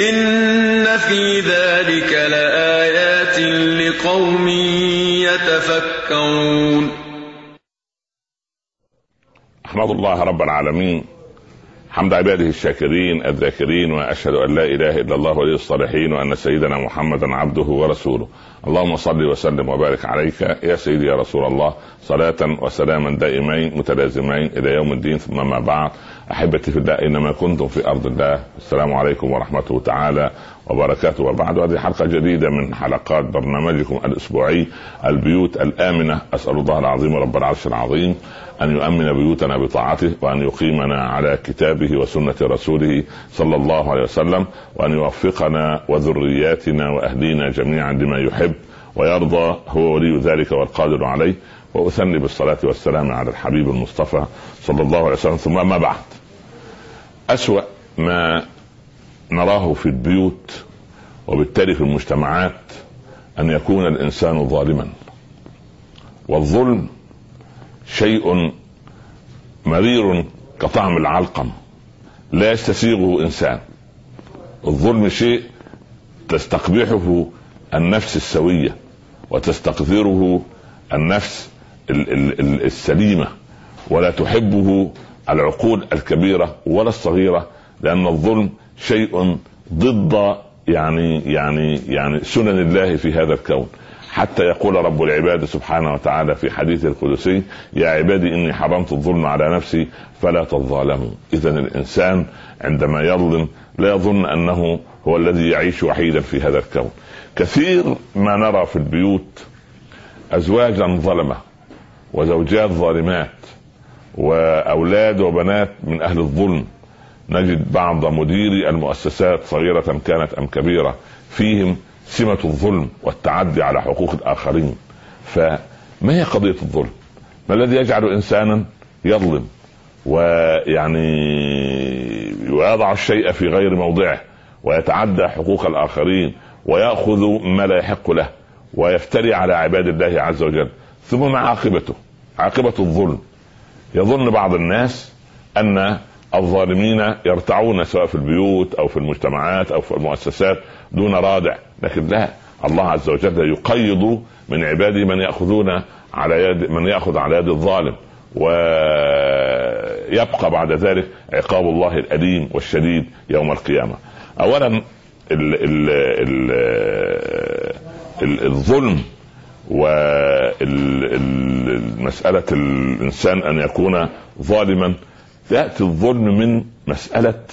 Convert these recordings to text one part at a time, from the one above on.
إن في ذلك لآيات لقوم يتفكرون أحمد الله رب العالمين. حمد عباده الشاكرين الذاكرين وأشهد أن لا إله إلا الله ولي الصالحين وأن سيدنا محمدا عبده ورسوله. اللهم صل وسلم وبارك عليك يا سيدي يا رسول الله صلاة وسلاما دائمين متلازمين إلى يوم الدين ثم ما بعد. أحبتي في الله اينما كنتم في أرض الله السلام عليكم ورحمه تعالى وبركاته. وبعد هذه حلقة جديدة من حلقات برنامجكم الأسبوعي البيوت الآمنة. أسأل الله العظيم رب العرش العظيم أن يؤمن بيوتنا بطاعته وأن يقيمنا على كتابه وسنة رسوله صلى الله عليه وسلم وأن يوفقنا وذرياتنا وأهلينا جميعا لما يحب ويرضى. هو ولي ذلك والقادر عليه. وأثني بالصلاة والسلام على الحبيب المصطفى صلى الله عليه وسلم. ثم ما بعد. أسوأ ما نراه في البيوت وبالتالي في المجتمعات أن يكون الإنسان ظالما. والظلم شيء مرير كطعم العلقم لا يستسيغه إنسان. الظلم شيء تستقبحه النفس السوية وتستقذره النفس السليمة ولا تحبه العقول الكبيرة ولا الصغيرة لأن الظلم شيء ضد يعني يعني يعني سنن الله في هذا الكون. حتى يقول رب العباد سبحانه وتعالى في حديث القدسي يا عبادي إني حرمت الظلم على نفسي فلا تظالموا. اذا الإنسان عندما يظلم لا يظن أنه هو الذي يعيش وحيدا في هذا الكون. كثير ما نرى في البيوت ازواجا ظلمة وزوجات ظالمات. وأولاد وبنات من أهل الظلم. نجد بعض مديري المؤسسات صغيرة كانت أم كبيرة. فيهم سمة الظلم والتعدي على حقوق الآخرين. فما هي قضية الظلم؟ ما الذي يجعل إنسانا يظلم؟ ويعني ويضع الشيء في غير موضعه ويتعدى حقوق الآخرين ويأخذ ما لا يحق له ويفتري على عباد الله عز وجل. ثم ما عاقبته؟ عاقبة الظلم. يظن بعض الناس أن الظالمين يرتعون سواء في البيوت أو في المجتمعات أو في المؤسسات دون رادع لكن لا الله عز وجل يقيض من عباده من يأخذون على يد من يأخذ على يد الظالم ويبقى بعد ذلك عقاب الله الأليم والشديد يوم القيامة. اولا ال ال ال ال الظلم ومسألة الإنسان أن يكون ظالما. يأتي الظلم من مسألة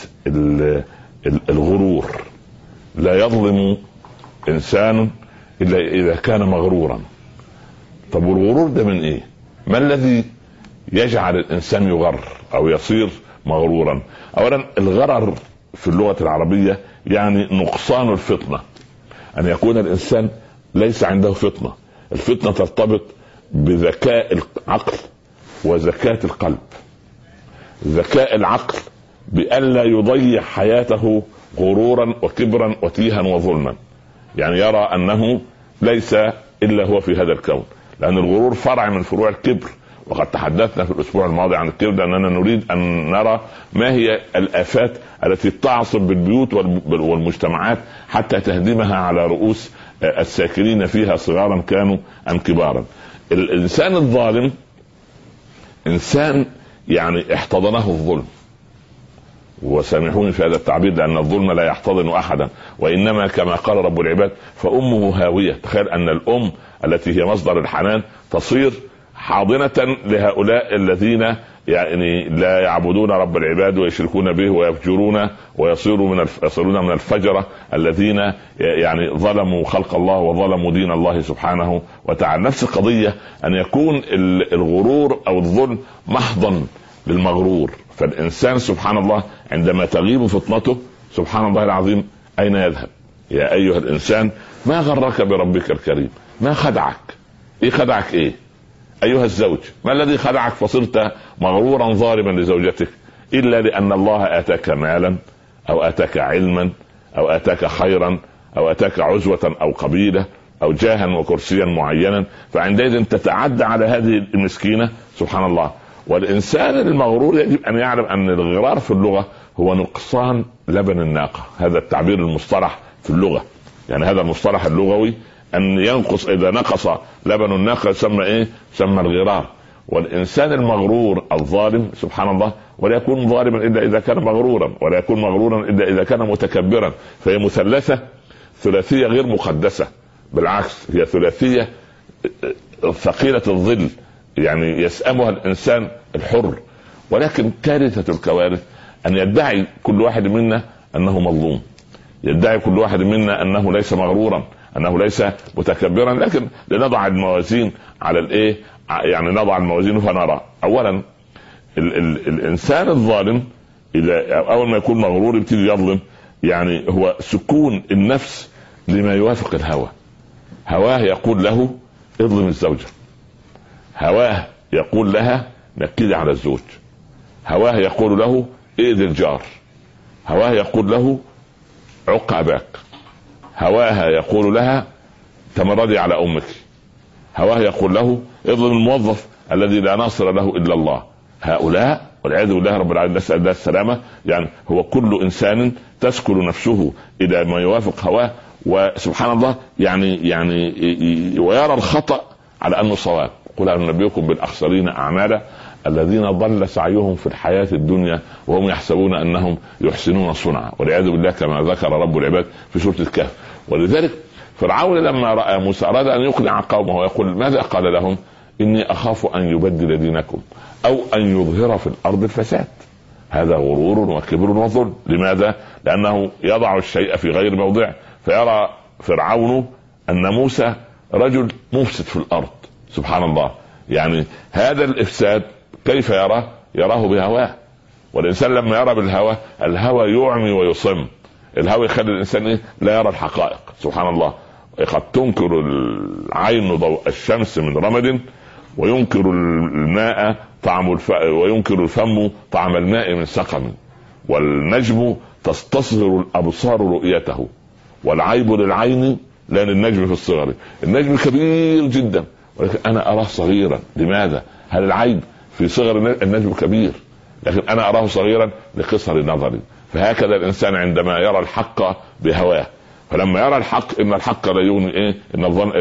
الغرور. لا يظلم إنسان إلا إذا كان مغرورا. طب والغرور ده من إيه؟ ما الذي يجعل الإنسان يغر أو يصير مغرورا؟ اولا الغرر في اللغة العربية يعني نقصان الفطنة. أن يكون الإنسان ليس عنده فطنة. الفطنه ترتبط بذكاء العقل وذكاء القلب. ذكاء العقل بألا يضيع حياته غرورا وكبرا وتيها وظلما. يعني يرى أنه ليس إلا هو في هذا الكون. لأن الغرور فرع من فروع الكبر. وقد تحدثنا في الأسبوع الماضي عن الكبر لأننا نريد أن نرى ما هي الآفات التي تعصب بالبيوت والمجتمعات حتى تهدمها على رؤوس الساكنين فيها صغارا كانوا أم كبارا. الإنسان الظالم إنسان يعني احتضنه الظلم. وسامحوني في هذا التعبير لأن الظلم لا يحتضن أحدا. وإنما كما قال رب العباد فأمه هاوية. تخيل أن الأم التي هي مصدر الحنان تصير حاضنة لهؤلاء الذين يعني لا يعبدون رب العباد ويشركون به ويفجرون ويصيروا من يصيرون من الفجرة الذين يعني ظلموا خلق الله وظلموا دين الله سبحانه وتعالى نفس القضية أن يكون الغرور أو الظلم محضا للمغرور فالإنسان سبحان الله عندما تغيب فطنته سبحان الله العظيم أين يذهب؟ يا أيها الإنسان ما غرك بربك الكريم؟ ما خدعك؟ إيه خدعك إيه؟ أيها الزوج ما الذي خدعك فصرت مغرورا ظالما لزوجتك إلا لأن الله آتاك مالا أو آتاك علما أو آتاك خيرا أو آتاك عزوة أو قبيلة أو جاها وكرسيا معينا فعندئذ تتعدى على هذه المسكينة. سبحان الله. والإنسان المغرور يجب أن يعلم أن الغرار في اللغة هو نقصان لبن الناقة. هذا التعبير المصطلح في اللغة. يعني هذا المصطلح اللغوي أن ينقص إذا نقص. لبن الناقه يسمى إيه؟ يسمى الغرار والإنسان المغرور الظالم سبحان الله ولا يكون ظالما إلا إذا كان مغرورا ولا يكون مغرورا إلا إذا كان متكبرا. فهي مثلثة ثلاثية غير مقدسة. بالعكس هي ثلاثية ثقيلة الظل. يعني يسأمها الإنسان الحر. ولكن كارثة الكوارث أن يدعي كل واحد منا أنه مظلوم. يدعي كل واحد منا أنه ليس مغرورا. أنه ليس متكبرا لكن لنضع الموازين على الإيه؟ يعني نضع الموازين فنرى. اولا ال ال الإنسان الظالم إذا أول ما يكون مغرور يبتدي يظلم. يعني هو سكون النفس لما يوافق الهوى. هواه يقول له اظلم الزوجة. هواه يقول لها نكدي على الزوج. هواه يقول له ائذي الجار. هواه يقول له عق أباك. هواها يقول لها تمردي على أمك. هواه يقول له اظلم الموظف الذي لا ناصر له إلا الله. هؤلاء والعياذ بالله رب العالمين نسأل الله السلامة. يعني هو كل إنسان تسكن نفسه إلى ما يوافق هواه وسبحان الله يعني يعني ويرى الخطأ على أنه صواب. قل ان نبيكم بالأخسرين أعمالا الذين ضل سعيهم في الحياة الدنيا وهم يحسبون أنهم يحسنون صنعا. والعياذ بالله كما ذكر رب العباد في سورة الكهف. ولذلك فرعون لما رأى موسى أراد أن يقنع قومه ويقول ماذا قال لهم؟ إني أخاف أن يبدل دينكم أو أن يظهر في الأرض الفساد. هذا غرور وكبر وظلم. لماذا؟ لأنه يضع الشيء في غير موضعه فيرى فرعون أن موسى رجل مفسد في الأرض. سبحان الله. يعني هذا الإفساد كيف يراه؟ يراه بهواه. والإنسان لما يرى بالهوى الهوى يعمي ويصم. الهوى يخلي الإنسان إيه؟ لا يرى الحقائق. سبحان الله. قد تنكر العين ضوء الشمس من رمد وينكر الماء طعم الف... وينكر الفم طعم الماء من سقم والنجم تستصغر الأبصار رؤيته والعيب للعين لا للنجم في الصغر. النجم كبير جدا. ولكن أنا أراه صغيرا. لماذا؟ هل العيب في صغر النجم كبير؟ لكن أنا أراه صغيرا لقصر نظري. فهكذا الإنسان عندما يرى الحق بهواه. فلما يرى الحق إن الحق لا يغني إيه؟ إن الظن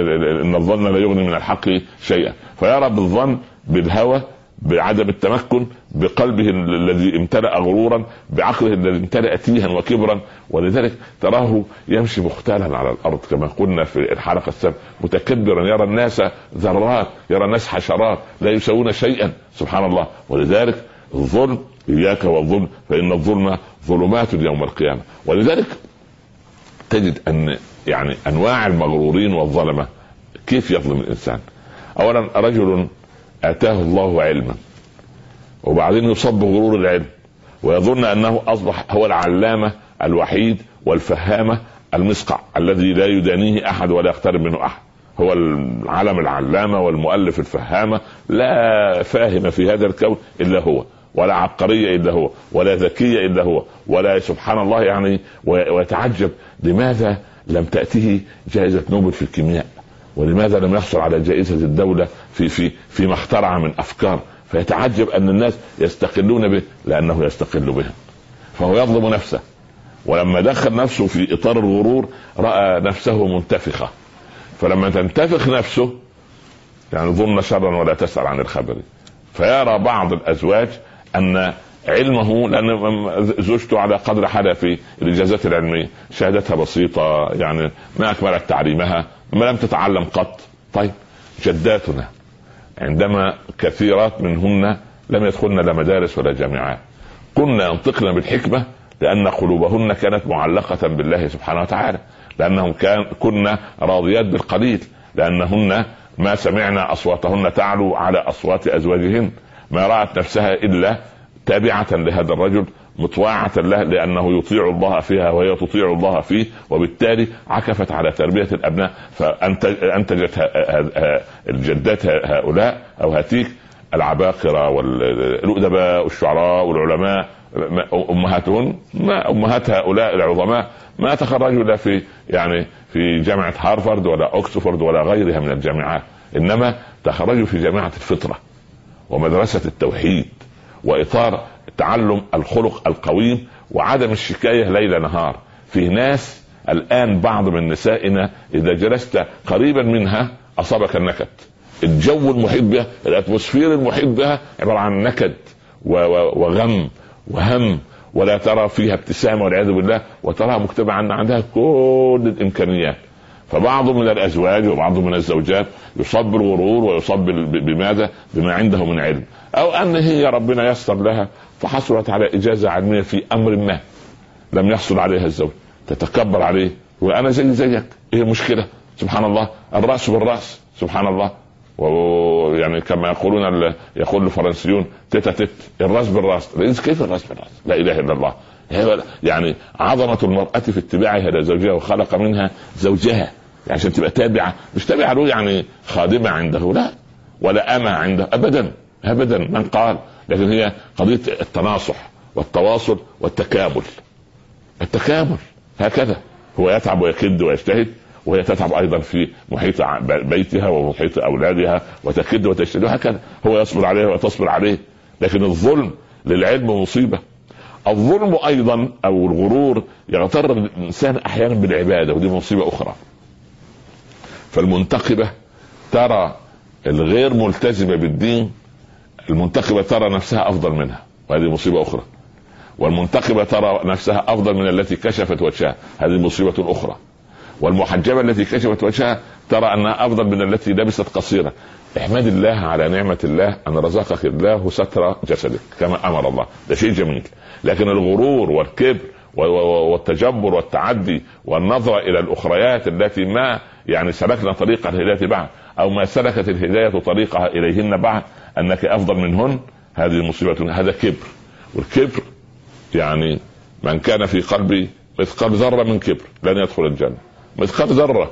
إن الظن لا يغني من الحق شيئا. فيرى بالظن بالهوى بعدم التمكن بقلبه الذي امتلأ غرورا بعقله الذي امتلأ تيها وكبرا. ولذلك تراه يمشي مختالا على الأرض كما قلنا في الحلقة السابقة. متكبرا يرى الناس ذرات يرى الناس حشرات لا يسوون شيئا سبحان الله. ولذلك الظلم إياك والظلم فإن الظلم ظلمات يوم القيامة. ولذلك تجد أن يعني أنواع المغرورين والظلمة كيف يظلم الإنسان؟ اولا رجل آتاه الله علما وبعدين يصاب بغرور العلم ويظن أنه أصبح هو العلامة الوحيد والفهامة المسقع الذي لا يدانيه أحد ولا يقترب منه أحد. هو العلم العلامة والمؤلف الفهامة لا فاهم في هذا الكون إلا هو. ولا عبقرية إلا هو ولا ذكية إلا هو ولا سبحان الله يعني ويتعجب لماذا لم تأته جائزة نوبل في الكيمياء؟ ولماذا لم يحصل على جائزة الدولة في في فيما اخترع من أفكار؟ فيتعجب أن الناس يستقلون به لأنه يستقل بهم. فهو يظلم نفسه. ولما دخل نفسه في إطار الغرور رأى نفسه منتفخة. فلما تنتفخ نفسه يعني ظن شرا ولا تسأل عن الخبر. فيرى بعض الأزواج أن علمه لأن زوجته على قدر في الاجازات العلمية. شهادتها بسيطة يعني ما أكملت تعليمها ما لم تتعلم قط. طيب جداتنا عندما كثيرات منهن لم يدخلن لا مدارس ولا جامعات. كنا ينطقن بالحكمة لأن قلوبهن كانت معلقة بالله سبحانه وتعالى. لأنهم كان كنا راضيات بالقليل لأنهن ما سمعنا أصواتهن تعلو على أصوات أزواجهن. ما رأت نفسها إلا تابعة لهذا الرجل مطواعة له لأنه يطيع الله فيها وهي تطيع الله فيه وبالتالي عكفت على تربية الأبناء فأنتجت الجدات هؤلاء أو هاتيك العباقرة والأدباء والشعراء والعلماء أمهاتهن ما أمهات هؤلاء العظماء ما تخرجوا لا في يعني في جامعة هارفارد ولا أوكسفورد ولا غيرها من الجامعات إنما تخرجوا في جامعة الفطرة. ومدرسة التوحيد وإطار تعلم الخلق القويم وعدم الشكاية ليل نهار. في ناس الآن بعض من نسائنا إذا جلست قريبا منها أصابك النكد. الجو المحيط بها الأتموسفير المحيط بها عبارة عن نكد وغم وهم ولا ترى فيها ابتسامة والعياذ بالله وتراها مجتمعا عندها كل الإمكانيات. فبعض من الأزواج وبعض من الزوجات يصاب بالغرور ويصاب بماذا؟ بما عنده من علم. أو أن هي ربنا يسر لها فحصلت على إجازة علمية في أمر ما لم يحصل عليها الزوج. تتكبر عليه وأنا زي زيك. إيه المشكلة؟ سبحان الله. الرأس بالرأس. سبحان الله. ويعني كما يقولون يقول الفرنسيون تيتا تيت الرأس بالرأس. كيف الرأس بالرأس؟ لا إله إلا الله. يعني عظمة المرأة في اتباعها لزوجها وخلق منها زوجها. يعني عشان تبقى تابعة. مش تابعة له يعني خادمة عنده. لا. ولا أما عنده. ابدا. ابدا. من قال. لكن هي قضية التناصح والتواصل والتكامل. التكامل. هكذا. هو يتعب ويكد ويجتهد. وهي تتعب أيضا في محيط بيتها ومحيط أولادها وتكد وتجتهد. وهكذا هو يصبر عليها وتصبر عليه. لكن الظلم للعلم مصيبة. الظلم أيضا أو الغرور يغتر الإنسان أحيانا بالعبادة ودي مصيبة أخرى. فالمنتقبة ترى الغير ملتزمة بالدين المنتقبة ترى نفسها أفضل منها وهذه مصيبة أخرى. والمنتقبة ترى نفسها أفضل من التي كشفت وجهها هذه مصيبة أخرى. والمحجبة التي كشفت وجهها ترى أنها أفضل من التي لبست قصيرة. احمد الله على نعمة الله أن رزقك الله ستر جسدك كما أمر الله. ده شيء جميل. لكن الغرور والكبر والتجبر والتعدي والنظرة إلى الأخريات التي ما يعني سلكنا طريق الهدايه بعد أو ما سلكت الهداية طريقها إليهن بعد أنك أفضل منهن هذه مصيبة هذا كبر. والكبر يعني من كان في قلبي مثقال ذرة من كبر لن يدخل الجنة. مثقال ذرة.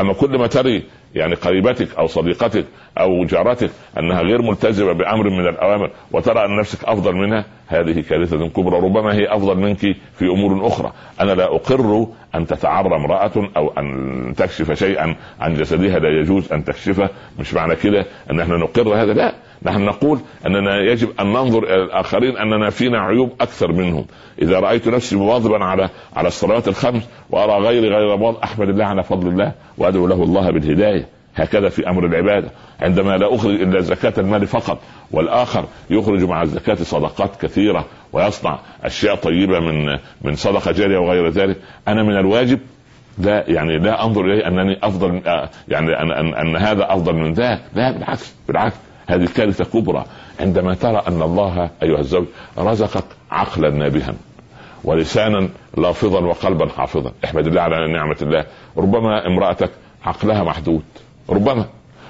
أما كل ما تري يعني قريبتك أو صديقتك أو جارتك أنها غير ملتزمة بأمر من الأوامر وترى أن نفسك أفضل منها هذه كارثة كبرى ربما هي أفضل منك في أمور أخرى. أنا لا أقر أن تتعرى امرأة أو أن تكشف شيئا عن جسدها لا يجوز أن تكشفه مش معنى كده أن إحنا نقر هذا لا. نحن نقول أننا يجب أن ننظر إلى الآخرين أننا فينا عيوب أكثر منهم. إذا رأيت نفسي مواظبا على على الصلوات الخمس وأرى غيري غير مواظب أحمد الله على فضل الله وأدعو له الله بالهداية. هكذا في أمر العبادة. عندما لا أخرج إلا زكاة المال فقط والآخر يخرج مع الزكاة صدقات كثيرة ويصنع أشياء طيبة من من صدقة جارية وغير ذلك. أنا من الواجب لا يعني لا أنظر إليه أنني أفضل يعني أن, أن, أن هذا أفضل من ذاك. لا بالعكس بالعكس. هذه كارثه كبرى. عندما ترى أن الله أيها الزوج رزقك عقلا نابها ولسانا لافظا وقلبا حافظا احمد الله على نعمة الله. ربما امرأتك عقلها محدود. ربما.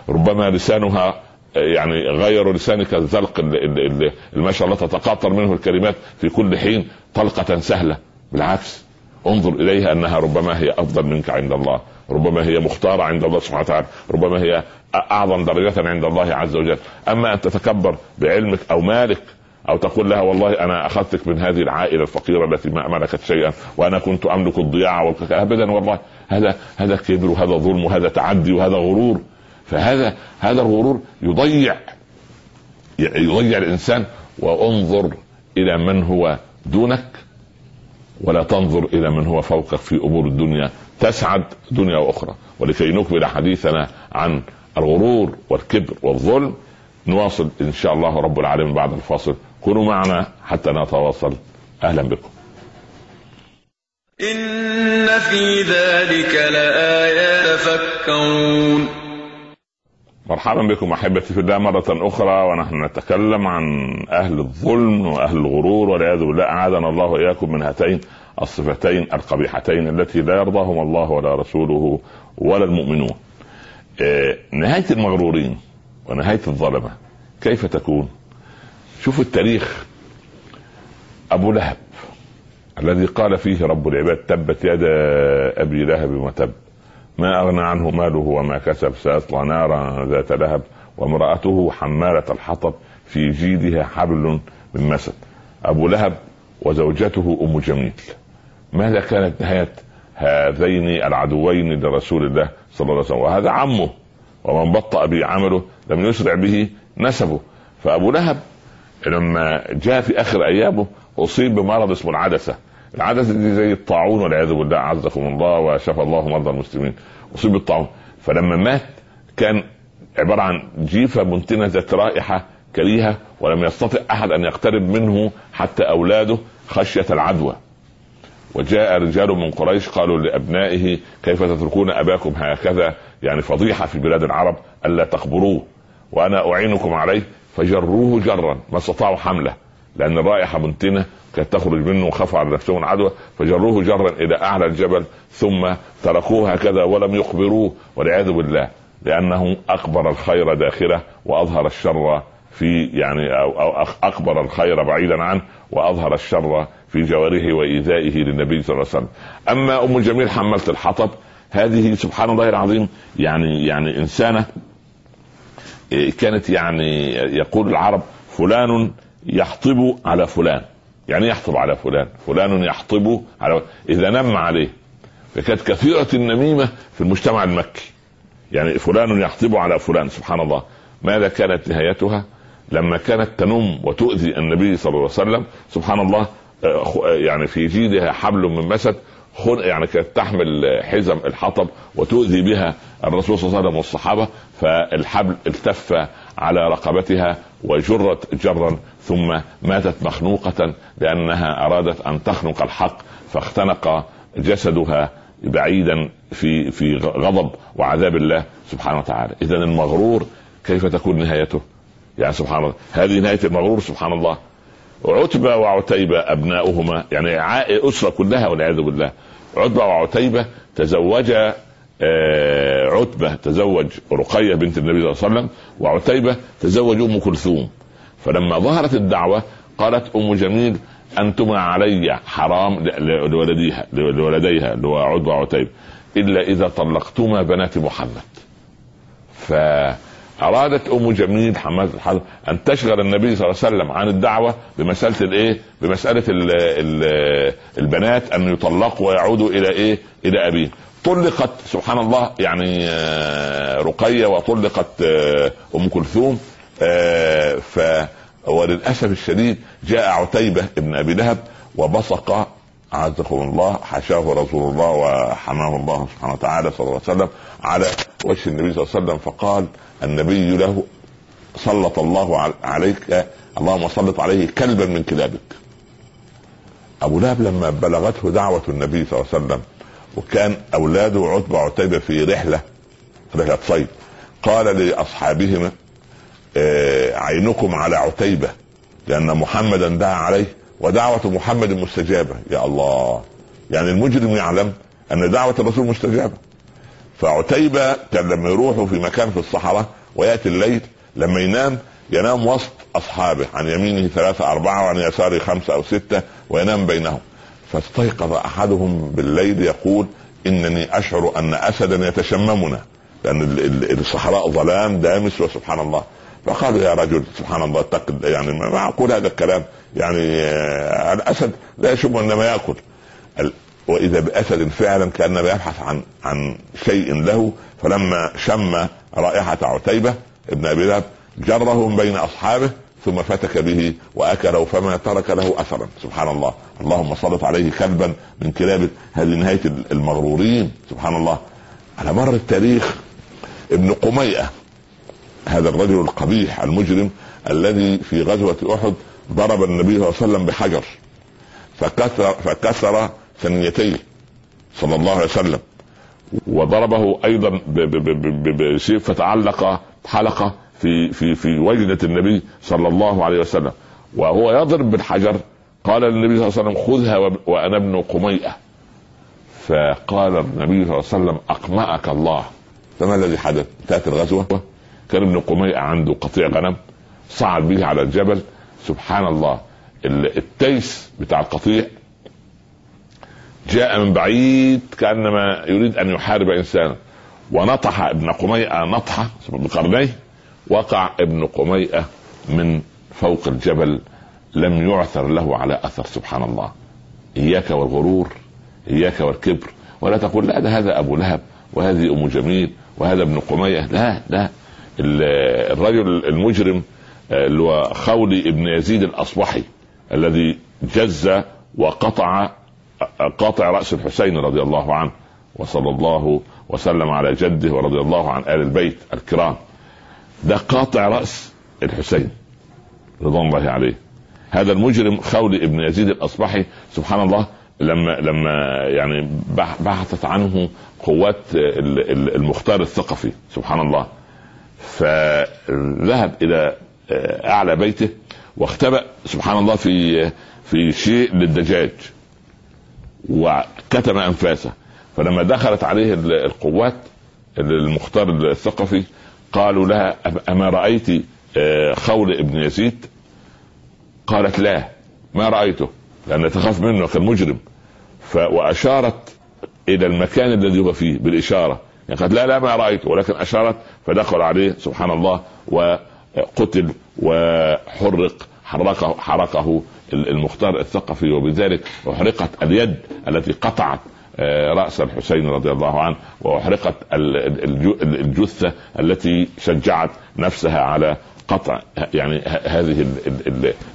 ربما لسانها يعني غير لسانك الزلق اللي ما شاء الله تتقاطر منه الكلمات في كل حين طلقة سهلة. بالعكس انظر إليها أنها ربما هي أفضل منك عند الله. ربما هي مختارة عند الله سبحانه وتعالى. ربما هي أعظم درجة عند الله عز وجل. أما أن تتكبر بعلمك أو مالك أو تقول لها والله أنا أخذتك من هذه العائلة الفقيرة التي ما ملكت شيئا وأنا كنت أملك الضياع ابدا والله هذا هذا كبر وهذا ظلم وهذا تعدي وهذا غرور. فهذا هذا الغرور يضيع يضيع الإنسان. وانظر إلى من هو دونك ولا تنظر إلى من هو فوقك في أمور الدنيا. تسعد دنيا وأخرى. ولكي نكمل حديثنا عن الغرور والكبر والظلم نواصل إن شاء الله رب العالمين بعد الفاصل. كونوا معنا حتى نتواصل. أهلا بكم. إن في ذلك لآيات تفكرون مرحبا بكم أحبتي في الله مرة أخرى ونحن نتكلم عن أهل الظلم وأهل الغرور والعياذ بالله أعاذنا الله وإياكم من هاتين الصفتين القبيحتين التي لا يرضاهما الله ولا رسوله ولا المؤمنون. آه، نهاية المغرورين ونهاية الظلمة كيف تكون؟ شوفوا التاريخ أبو لهب الذي قال فيه رب العباد تبت يدا أبي لهب وتب. ما أغنى عنه ماله وما كسب سيصلى نارا ذات لهب. وامرأته حمالة الحطب في جيدها حبل من مسد. أبو لهب وزوجته أم جميل. ماذا كانت نهاية هذين العدوين لرسول الله صلى الله عليه وسلم؟ وهذا عمه ومن بطأ به عمله لم يسرع به نسبه. فأبو لهب لما جاء في آخر أيامه أصيب بمرض اسمه العدسة. العدسة دي زي الطاعون والعياذ بالله عزكم الله وشفى الله مرضى المسلمين. أصيب بالطاعون. فلما مات كان عبارة عن جيفة منتنه ذات رائحة كريهة ولم يستطع أحد أن يقترب منه حتى أولاده خشية العدوى. وجاء رجال من قريش قالوا لأبنائه كيف تتركون أباكم هكذا؟ يعني فضيحة في بلاد العرب ألا تخبروه وأنا أعينكم عليه. فجروه جرا ما استطاعوا حملة. لأن الرائحه منتنة كانت تخرج منه وخافوا على نفسهم العدوى فجروه جرا إلى أعلى الجبل ثم تركوه هكذا ولم يخبروه والعياذ بالله لأنه أكبر الخير داخله وأظهر الشر في يعني أو, أكبر الخير بعيدا عنه وأظهر الشر في جواره وإيذائه للنبي صلى الله عليه وسلم. أما أم الجميل حملة الحطب هذه سبحان الله العظيم يعني يعني إنسانة إيه، كانت يعني يقول العرب فلان يحطب على فلان. يعني يحطب على فلان؟ فلان يحطب على إذا نم عليه. فكانت كثيرة النميمة في المجتمع المكي. يعني فلان يحطب على فلان سبحان الله. ماذا كانت نهايتها؟ لما كانت تنم وتؤذي النبي صلى الله عليه وسلم سبحان الله آه، يعني في جيدها حبل من مسد يعني كانت تحمل حزم الحطب وتؤذي بها الرسول صلى الله عليه وسلم والصحابة فالحبل التف على رقبتها وجرت جرا ثم ماتت مخنوقة لأنها أرادت أن تخنق الحق فاختنق جسدها بعيدا في في غضب وعذاب الله سبحانه وتعالى. اذا المغرور كيف تكون نهايته؟ يعني سبحان الله هذه نهاية المغرور سبحان الله. عتبة وعتيبة أبناؤهما يعني أسرة كلها والعياذ بالله. عتبة وعتيبة تزوجا آه، عتبة تزوج رقية بنت النبي صلى الله عليه وسلم وعتيبة تزوج أم كلثوم فلما ظهرت الدعوة قالت أم جميل انتما علي حرام لولديها لولديها اللي هو عتبة وعتيبة إلا إذا طلقتما بنات محمد ف ارادت أم جميل حماد الحرب أن تشغل النبي صلى الله عليه وسلم عن الدعوة بمسألة الإيه؟ بمسألة ال ال البنات أن يطلقوا ويعودوا إلى إيه؟ إلى أبيه. طلقت سبحان الله يعني آه، رقية وطلقت آه، أم كلثوم آه، ف وللأسف الشديد جاء عتيبة ابن أبي لهب وبصق أعزكم الله حشاه رسول الله وحماه الله سبحانه وتعالى صلى الله عليه وسلم على وجه النبي صلى الله عليه وسلم فقال النبي له سلط الله عليك اللهم سلط عليه كلبا من كلابك. أبو لهب لما بلغته دعوة النبي صلى الله عليه وسلم وكان أولاده عتبه وعتيبة في رحلة رحلة صيد. قال لأصحابهما آه، عينكم على عتيبة لأن محمدا دعا عليه ودعوة محمد مستجابة. يا الله يعني المجرم يعلم أن دعوة الرسول مستجابة. فعتيبة كان لما يروحوا في مكان في الصحراء ويأتي الليل لما ينام ينام وسط أصحابه عن يمينه ثلاثة أربعة وعن يساره خمسة أو ستة وينام بينهم. فاستيقظ أحدهم بالليل يقول إنني أشعر أن أسدا يتشممنا لأن الصحراء ظلام دامس وسبحان الله. فقالوا يا رجل سبحان الله اتق يعني ما أقول هذا الكلام يعني آه، الأسد لا يشم إنما يأكل. وإذا بأسد فعلا كأنما يبحث عن عن شيء له فلما شم رائحة عتيبة ابن أبي لهب جره من بين أصحابه ثم فتك به وأكله فما ترك له اثرا. سبحان الله اللهم سلط عليه كلبا من كلاب هذه نهاية المغرورين. سبحان الله على مر التاريخ ابن قميئة هذا الرجل القبيح المجرم الذي في غزوة أحد ضرب النبي صلى الله عليه وسلم بحجر فكسر فكسر ثنيتيه صلى الله عليه وسلم وضربه أيضا بسيف فتعلق حلقة في في في وجنه النبي صلى الله عليه وسلم. وهو يضرب بالحجر قال النبي صلى الله عليه وسلم خذها وأنا ابن قميئة. فقال النبي صلى الله عليه وسلم أقمأك الله. فما الذي حدث؟ انتهت الغزوة. كان ابن قميئة عنده قطيع غنم صعد به على الجبل. سبحان الله التيس بتاع القطيع جاء من بعيد كأنما يريد أن يحارب إنسانا. ونطح ابن قميئة نطحة بقرنيه وقع ابن قميئة من فوق الجبل لم يعثر له على أثر سبحان الله. إياك والغرور إياك والكبر. ولا تقول لا ده هذا أبو لهب وهذه أم جميل وهذا ابن قميئة. لا لا. الرجل المجرم اللي هو خولي ابن يزيد الأصبحي الذي جز وقطع قاطع رأس الحسين رضي الله عنه وصلى الله وسلم على جده ورضي الله عن آل البيت الكرام. ده قاطع رأس الحسين رضوان الله عليه. هذا المجرم خولي ابن يزيد الأصبحي سبحان الله لما لما يعني بحثت عنه قوات المختار الثقفي سبحان الله. فذهب إلى أعلى بيته واختبأ سبحان الله في في شيء للدجاج وكتم أنفاسه. فلما دخلت عليه القوات المختار الثقفي قالوا لها أما رأيت آه، خول ابن يزيد؟ قالت لا ما رأيته لأن تخاف منه كان مجرم ف وأشارت إلى المكان الذي هو فيه بالإشارة. يعني قالت لا لا ما رأيته ولكن أشارت فدخل عليه سبحان الله وقتل وحرق حرقه حرقه المختار الثقفي وبذلك أحرقت اليد التي قطعت رأس الحسين رضي الله عنه وأحرقت الجثة التي شجعت نفسها على قطع يعني هذه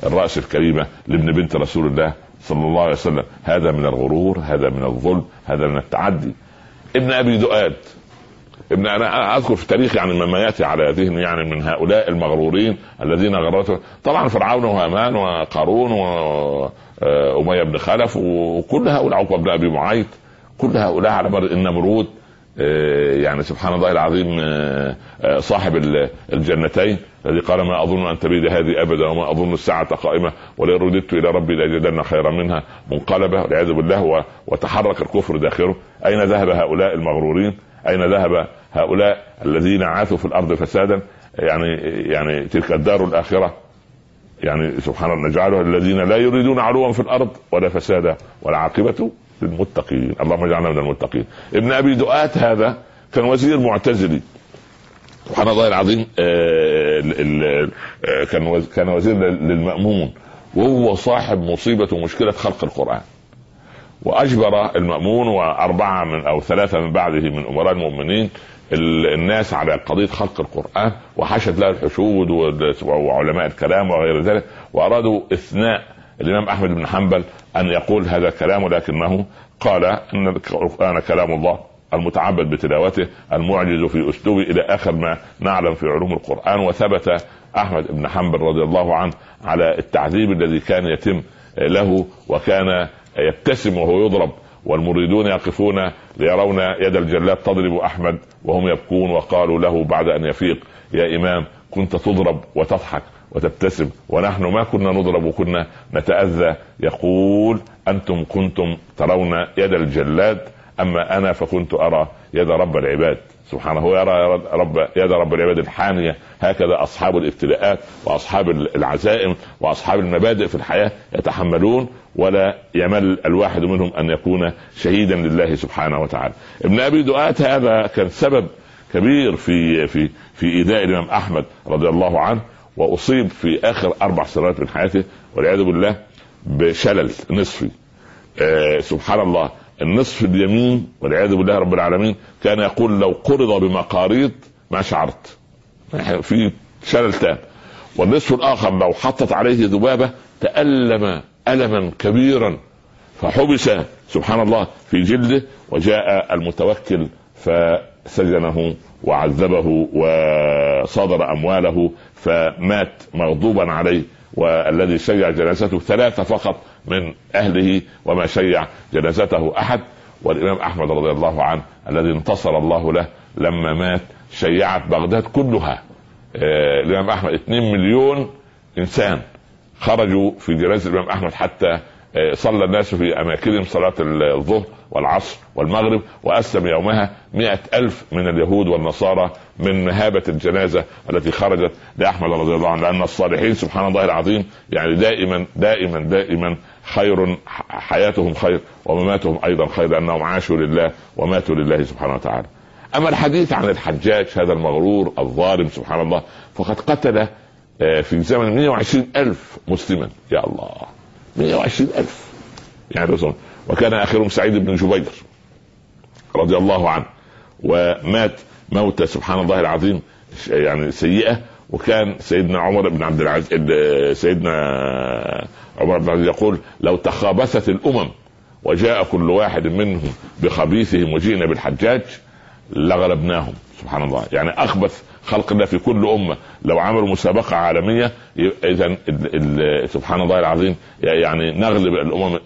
الرأس الكريمة لابن بنت رسول الله صلى الله عليه وسلم. هذا من الغرور هذا من الظلم هذا من التعدي. ابن أبي دؤاد ابن أنا أذكر في تاريخ يعني مما يأتي على ذهني يعني من هؤلاء المغرورين الذين غرتهم طبعا فرعون وهامان وقارون واميه بن خلف وكل هؤلاء عقبة بن أبي معيط. كل هؤلاء على مر النمرود آه، يعني سبحان الله العظيم آه، آه، صاحب الجنتين الذي قال ما أظن أن تبيد هذه أبدا وما أظن الساعة قائمة ولئن رددت إلى ربي لأجدن خيرا منها. منقلبة والعياذ بالله وتحرك الكفر داخله. أين ذهب هؤلاء المغرورين؟ أين ذهب هؤلاء الذين عاثوا في الأرض فسادا؟ يعني يعني تلك الدار الآخرة. يعني سبحان الله نجعلها الذين لا يريدون علوا في الأرض ولا فسادا. والعاقبة للمتقين. اللهم اجعلنا من المتقين. ابن أبي دؤات هذا كان وزير معتزلي. سبحان الله العظيم آه، آه، كان كان وزير للمأمون وهو صاحب مصيبة ومشكلة خلق القرآن. وأجبر المأمون وأربعة من أو ثلاثة من بعده من أمراء المؤمنين الناس على قضية خلق القرآن. وحشد لها الحشود وعلماء الكلام وغير ذلك. وأرادوا إثناء الإمام أحمد بن حنبل أن يقول هذا الكلام ولكنه قال إن القرآن كلام الله المتعبد بتلاوته المعجز في أسلوبه إلى آخر ما نعلم في علوم القرآن وثبت أحمد بن حنبل رضي الله عنه على التعذيب الذي كان يتم له وكان يبتسم وهو يضرب والمريدون يقفون ليرون يد الجلاد تضرب أحمد وهم يبكون وقالوا له بعد أن يفيق يا إمام كنت تضرب وتضحك. وتبتسم ونحن ما كنا نضرب وكنا نتأذى. يقول أنتم كنتم ترون يد الجلاد أما أنا فكنت أرى يد رب العباد. سبحانه يرى رب يد رب العباد الحانية هكذا أصحاب الابتلاءات وأصحاب العزائم وأصحاب المبادئ في الحياة يتحملون ولا يمل الواحد منهم أن يكون شهيدا لله سبحانه وتعالى. ابن أبي دؤات هذا كان سبب كبير في في في إيذاء الإمام أحمد رضي الله عنه. وأصيب في آخر أربع سنوات من حياته والعياذ بالله بشلل نصفي. آه سبحان الله النصف اليمين والعياذ بالله رب العالمين كان يقول لو قرض بمقاريض ما شعرت. في شلل تام. والنصف الآخر لو حطت عليه ذبابة تألم ألما كبيرا فحبس سبحان الله في جلده وجاء المتوكل فسجنه وعذبه وصادر أمواله فمات مغضوبا عليه والذي شيع جنازته ثلاثة فقط من أهله وما شيع جنازته أحد. والإمام أحمد رضي الله عنه الذي انتصر الله له لما مات شيعت بغداد كلها. آه الإمام أحمد 2 مليون إنسان خرجوا في جنازه الإمام أحمد حتى آه صلى الناس في أماكنهم صلاة الظهر. والعصر والمغرب وأسلم يومها مئة ألف من اليهود والنصارى من مهابة الجنازة التي خرجت لأحمد رضي الله عنه لأن الصالحين سبحان الله العظيم يعني دائما دائما دائما خير حياتهم خير ومماتهم أيضا خير لأنهم عاشوا لله وماتوا لله سبحانه وتعالى. أما الحديث عن الحجاج هذا المغرور الظالم سبحان الله فقد قتل آه، في زمن 120 ألف مسلما. يا الله 120 ألف. يعني وكان آخرهم سعيد بن جبير رضي الله عنه ومات موتة سبحان الله العظيم يعني سيئة وكان سيدنا عمر بن عبد العزيز سيدنا عمر بن عبد العزيز يقول لو تخابثت الأمم وجاء كل واحد منهم بخبيثهم وجئنا بالحجاج لغلبناهم سبحان الله. يعني أخبث خلق الله في كل أمة. لو عملوا مسابقة عالمية إذا سبحان الله العظيم يعني نغلب الأمم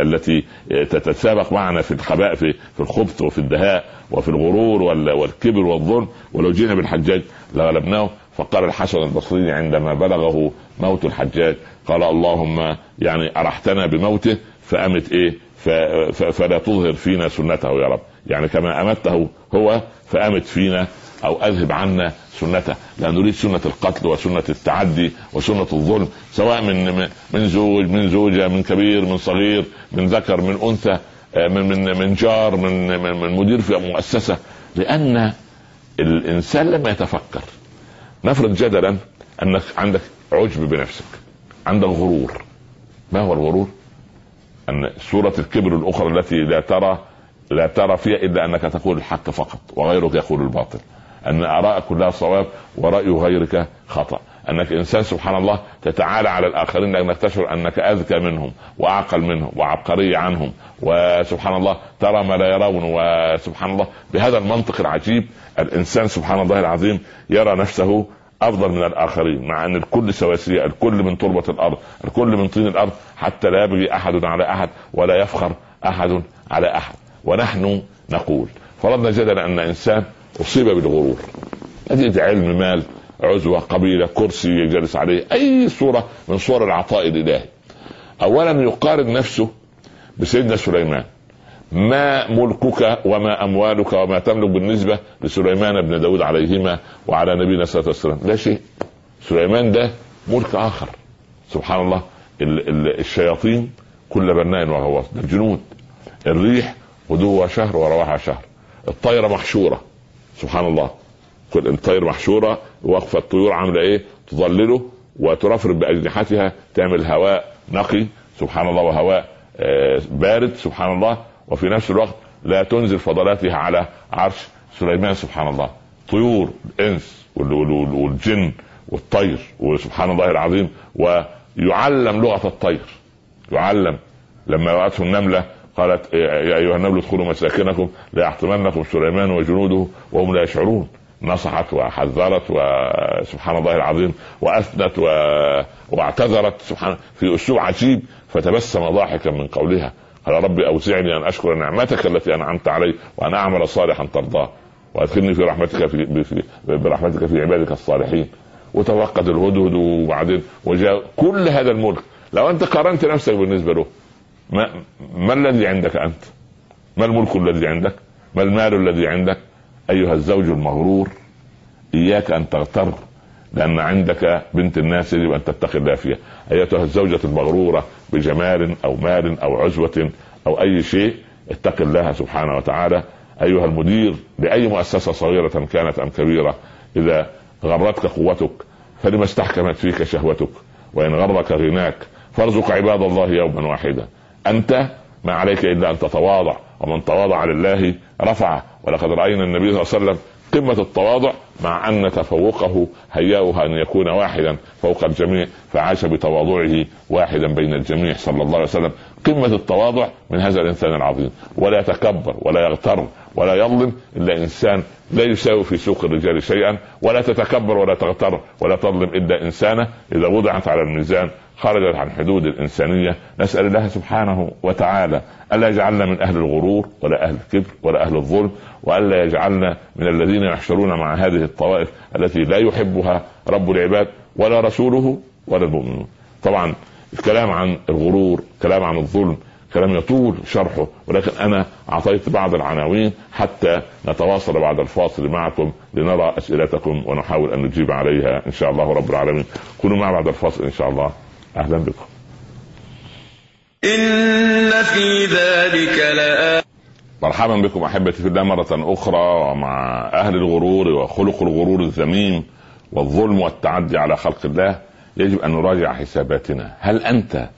التي تتسابق معنا في الخباء في في الخبث وفي الدهاء وفي الغرور والكبر والظلم. ولو جينا بالحجاج لغلبناه. فقال الحسن البصري عندما بلغه موت الحجاج قال اللهم يعني أرحتنا بموته فأمت إيه؟ فلا تظهر فينا سنته يا رب. يعني كما أمته هو فأمت فينا أو أذهب عنا سنته لا نريد سنة القتل وسنة التعدي وسنة الظلم سواء من من زوج من زوجة من كبير من صغير من ذكر من أنثى آه، من من من جار من من مدير في مؤسسة لأن الإنسان لما يتفكر. نفرض جدلا أنك عندك عجب بنفسك عندك غرور ما هو الغرور؟ أن صوره الكبر الأخرى التي لا ترى لا ترى فيها إلا أنك تقول الحق فقط وغيرك يقول الباطل. أن ارائك كلها صواب ورأي غيرك خطأ. أنك إنسان سبحان الله تتعالى على الآخرين لأنك تشعر أنك أذكى منهم وأعقل منهم وعبقري عنهم. وسبحان الله ترى ما لا يرون وسبحان الله بهذا المنطق العجيب الإنسان سبحان الله العظيم يرى نفسه أفضل من الآخرين مع أن الكل سواسية الكل من تربة الأرض الكل من طين الأرض حتى لا يبغي أحد على أحد ولا يفخر أحد على أحد. ونحن نقول فرضنا جدلا أن إنسان أصيب بالغرور. نتيجه علم مال عزوة قبيلة كرسي جلس عليه أي صورة من صور العطاء الالهي اولا يقارن نفسه بسيدنا سليمان. ما ملكك وما أموالك وما تملك بالنسبة لسليمان بن داود عليهما وعلى نبينا صلى الله عليه وسلم. لا شيء. سليمان ده ملك آخر. سبحان الله الشياطين كل بناء وغواص الجنود. الريح غدوها شهر ورواحها شهر. الطيرة محشورة سبحان الله. كل الطير محشورة واقفة الطيور عاملة إيه؟ تظلله وترفرف بأجنحتها تعمل هواء نقي سبحان الله وهواء آه، بارد سبحان الله. وفي نفس الوقت لا تنزل فضلاتها على عرش سليمان سبحان الله. طيور الإنس والجن والطير وسبحان الله العظيم. ويعلم لغة الطير. يعلم. لما وقته النملة قالت يا أيها النمل ادخلوا مساكنكم لا يحطمنكم سليمان وجنوده وهم لا يشعرون. نصحت وحذرت وسبحان الله العظيم وأثنت و... واعتذرت سبحان في أسلوب عجيب فتبسم ضاحكا من قولها. قال ربي أوزعني أن أشكر نعمتك التي أنعمت علي وأن أعمل صالحا ترضاه وأدخلني في رحمتك في, في برحمتك في عبادك الصالحين. وتوقد الهدهد وبعدين وجاء كل هذا الملك. لو أنت قارنت نفسك بالنسبة له ما, ما الذي عندك أنت؟ ما الملك الذي عندك؟ ما المال الذي عندك؟ أيها الزوج المغرور إياك أن تغتر لأن عندك بنت الناس يجب أن تتقي الله فيها أيتها الزوجة المغرورة بجمال أو مال أو عزوة أو أي شيء اتق الله سبحانه وتعالى أيها المدير لأي مؤسسة صغيرة كانت أم كبيرة إذا غرتك قوتك فلما استحكمت فيك شهوتك وإن غرك غناك فارزق عباد الله يوما واحدا أنت ما عليك إلا أن تتواضع ومن تواضع لله رفعه. ولقد رأينا النبي صلى الله عليه وسلم قمة التواضع مع أن تفوقه هيأه أن يكون واحدا فوق الجميع فعاش بتواضعه واحدا بين الجميع صلى الله عليه وسلم. قمة التواضع من هذا الإنسان العظيم. ولا يتكبر ولا يغتر ولا يظلم إلا إنسان لا يساوي في سوق الرجال شيئا. ولا تتكبر ولا تغتر ولا تظلم إلا إنسانة. إذا وضعت على الميزان خرجت عن حدود الإنسانية. نسأل الله سبحانه وتعالى ألا يجعلنا من أهل الغرور ولا أهل الكبر ولا أهل الظلم. وألا يجعلنا من الذين يحشرون مع هذه الطوائف التي لا يحبها رب العباد ولا رسوله ولا المؤمنون. طبعا الكلام عن الغرور كلام عن الظلم كلام يطول شرحه ولكن أنا أعطيت بعض العناوين حتى نتواصل بعد الفاصل معكم لنرى أسئلتكم ونحاول أن نجيب عليها إن شاء الله رب العالمين. كونوا معنا بعد الفاصل إن شاء الله. أهلا بكم. إن في ذلك لآية. مرحبا بكم أحبتي في الله مرة أخرى ومع أهل الغرور وخلق الغرور الذميم والظلم والتعدي على خلق الله. يجب أن نراجع حساباتنا. هل أنت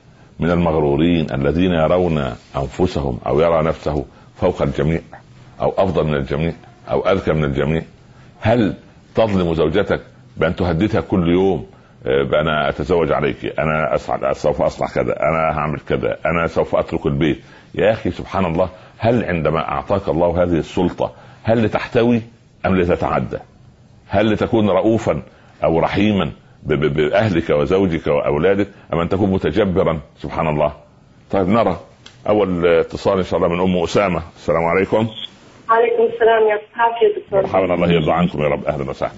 من المغرورين الذين يرون أنفسهم أو يرى نفسه فوق الجميع أو أفضل من الجميع أو أذكى من الجميع؟ هل تظلم زوجتك بأن تهددها كل يوم؟ آه، أنا أتزوج عليك أنا أسعد سوف أصنع كذا أنا هعمل كذا أنا سوف أترك البيت. يا أخي سبحان الله هل عندما أعطاك الله هذه السلطة هل لتحتوي أم لتتعدى؟ هل لتكون رؤوفا أو رحيما؟ بأهلك وزوجك وأولادك أم أن تكون متجبرا؟ سبحان الله طيب نرى أول اتصال إن شاء الله من أم أسامة. السلام عليكم. عليكم السلام يا يا دكتور. مرحبا الله يرضى عنكم يا رب. أهلا وسهلا.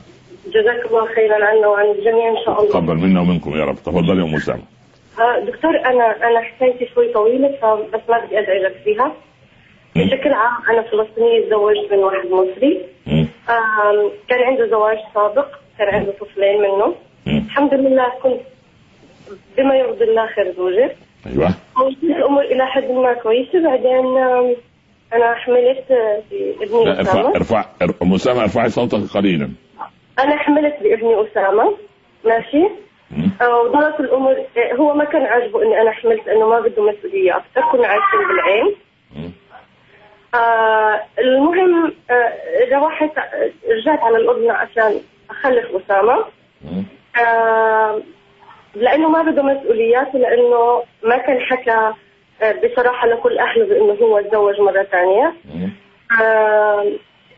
جزاك الله خيرا عنا وعن الجميع إن شاء الله. تفضل منا ومنكم يا رب. تفضل يا أم أسامة. آه، دكتور أنا أنا حكايتي شوي طويلة فبس ما بدي ازعجك فيها. بشكل عام أنا فلسطينيه تزوجت من واحد مصري. كان عنده زواج سابق كان عنده طفلين منه الحمد لله كنت بما يرضي الله خير زوجة أيوه. الأمور إلى حد ما كويسة. بعدين أنا حملت بابني أسامة. ارفع ارفع أم أسامة ارفعي صوتك قليلا. أنا حملت بابني أسامة. ماشي؟ وضلت الأمور هو ما كان عاجبه إني أنا حملت لأنه ما بده مسؤولية أكثر. كنا عايشين بالعين. آه المهم آه رجعت على الاردن عشان أخلف أسامة. آه لأنه ما بده مسؤوليات ولأنه ما كان حكى آه، بصراحة لكل أهله بأنه هو تزوج مرة ثانية. آه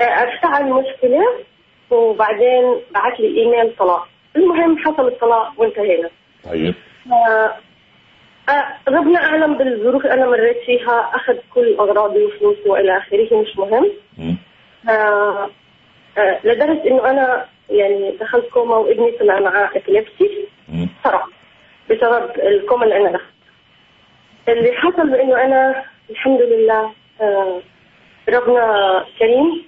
افتعل المشكلة وبعدين بعث لي إيميل طلاق. المهم حصل الطلاق وانتهينا. طيب. آه آه ربنا اعلم بالظروف اللي أنا مريت فيها أخذ كل أغراضي وفلوسي وإلى آخره مش مهم. آه آه لدرجة إنه أنا يعني دخلت كوما وابني طلع معاه epilepsy صرع بسبب الكوما اللي أنا دخلت. اللي حصل بإنه أنا الحمد لله آه ربنا كريم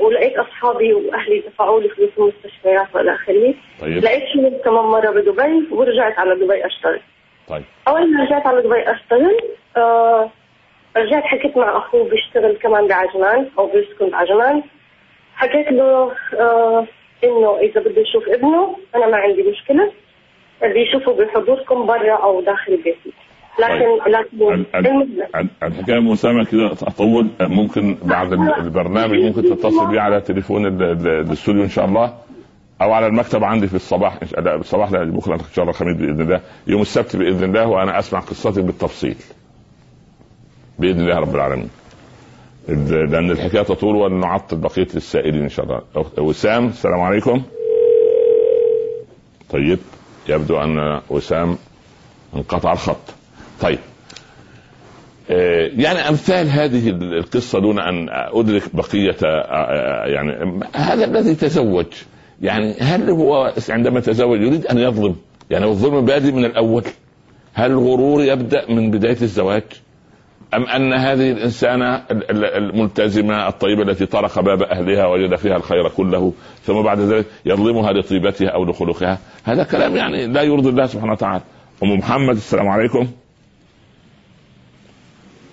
ولقيت أصحابي وأهلي دفعوا لي فلوس المستشفيات وإلى آخره. طيب. لقيت شغل كمان مرة بدبي ورجعت على دبي أشتغل. طيب. أول ما رجعت على دبي أشتغل آه رجعت حكيت مع أخوه بيشتغل كمان بعجمان أو بيسكن بعجمان. حكيت له آه إنه إذا بده يشوف ابنه أنا ما عندي مشكلة. بدي يشوفه بحضوركم برا أو داخل بيتي. لكن طيب. لكن الحكاية اسامه كده أطول. ممكن بعد البرنامج ممكن تتصل بي على تليفون الاستوديو إن شاء الله أو على المكتب عندي في الصباح. لا الصباح لا بكرة إن شاء الله الخميس بإذن الله. يوم السبت بإذن الله وأنا أسمع قصتك بالتفصيل. بإذن الله رب العالمين. لأن الحكاية تطول ونعطل بقية السائلين إن شاء الله. وسام السلام عليكم. طيب يبدو أن وسام انقطع الخط. طيب. آه، يعني أمثال هذه القصة دون أن أدرك بقية آه، آه، يعني هذا الذي تزوج. يعني هل هو عندما تزوج يريد أن يظلم؟ يعني الظلم بادئ من الأول. هل الغرور يبدأ من بداية الزواج؟ أم أن هذه الإنسانة الملتزمة الطيبة التي طرق باب أهلها وجد فيها الخير كله ثم بعد ذلك يظلمها لطيبتها أو لخلقها. هذا كلام يعني لا يرضي الله سبحانه وتعالى. أم محمد السلام عليكم.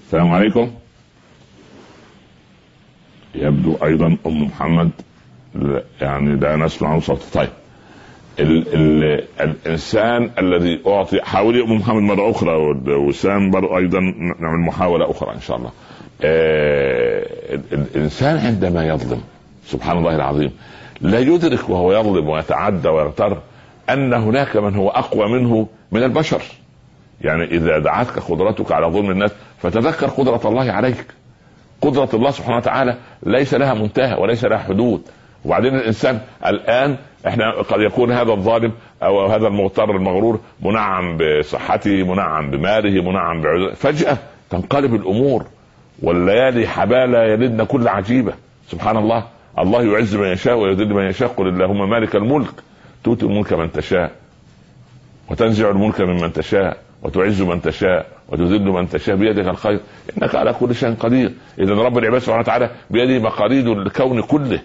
السلام عليكم. يبدو أيضا أم محمد يعني لا نسمع صوت طيب. ال ال الإنسان الذي أعطي حاولي ام محمد مرة أخرى وسام أيضا نعمل محاولة أخرى إن شاء الله. آه الإنسان عندما يظلم سبحان الله العظيم لا يدرك وهو يظلم ويتعدى ويغتر أن هناك من هو أقوى منه من البشر. يعني إذا دعتك قدرتك على ظلم الناس فتذكر قدرة الله عليك. قدرة الله سبحانه وتعالى ليس لها منتهى وليس لها حدود. وبعدين الإنسان الآن إحنا قد يكون هذا الظالم أو هذا المغتر المغرور منعم بصحته منعم بماله منعم بعزة. فجأة تنقلب الأمور والليالي حبالة يلدن كل عجيبة. سبحان الله. الله يعز من يشاء ويذل من يشاء. قل اللهم مالك الملك. تؤتي الملك من تشاء. وتنزع الملك ممن تشاء. وتعز من تشاء. وتذل من تشاء. بيدك الخير. إنك على كل شيء قدير. اذا رب العباد سبحانه وتعالى بيده مقاليد الكون كله.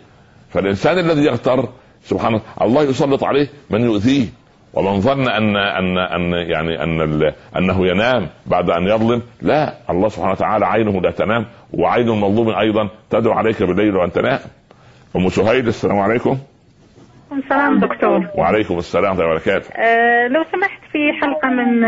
فالإنسان الذي يغتر سبحان الله الله يسلط عليه من يؤذيه. ومن ظن ان ان ان يعني أن أنه ينام بعد أن يظلم لا. الله سبحانه وتعالى عينه لا تنام وعين المظلوم أيضا تدعو عليك بالليل وانت نائم أم سهيل السلام عليكم. السلام دكتور. وعليكم السلام ورحمة الله وبركاته. أه لو سمحت في حلقة من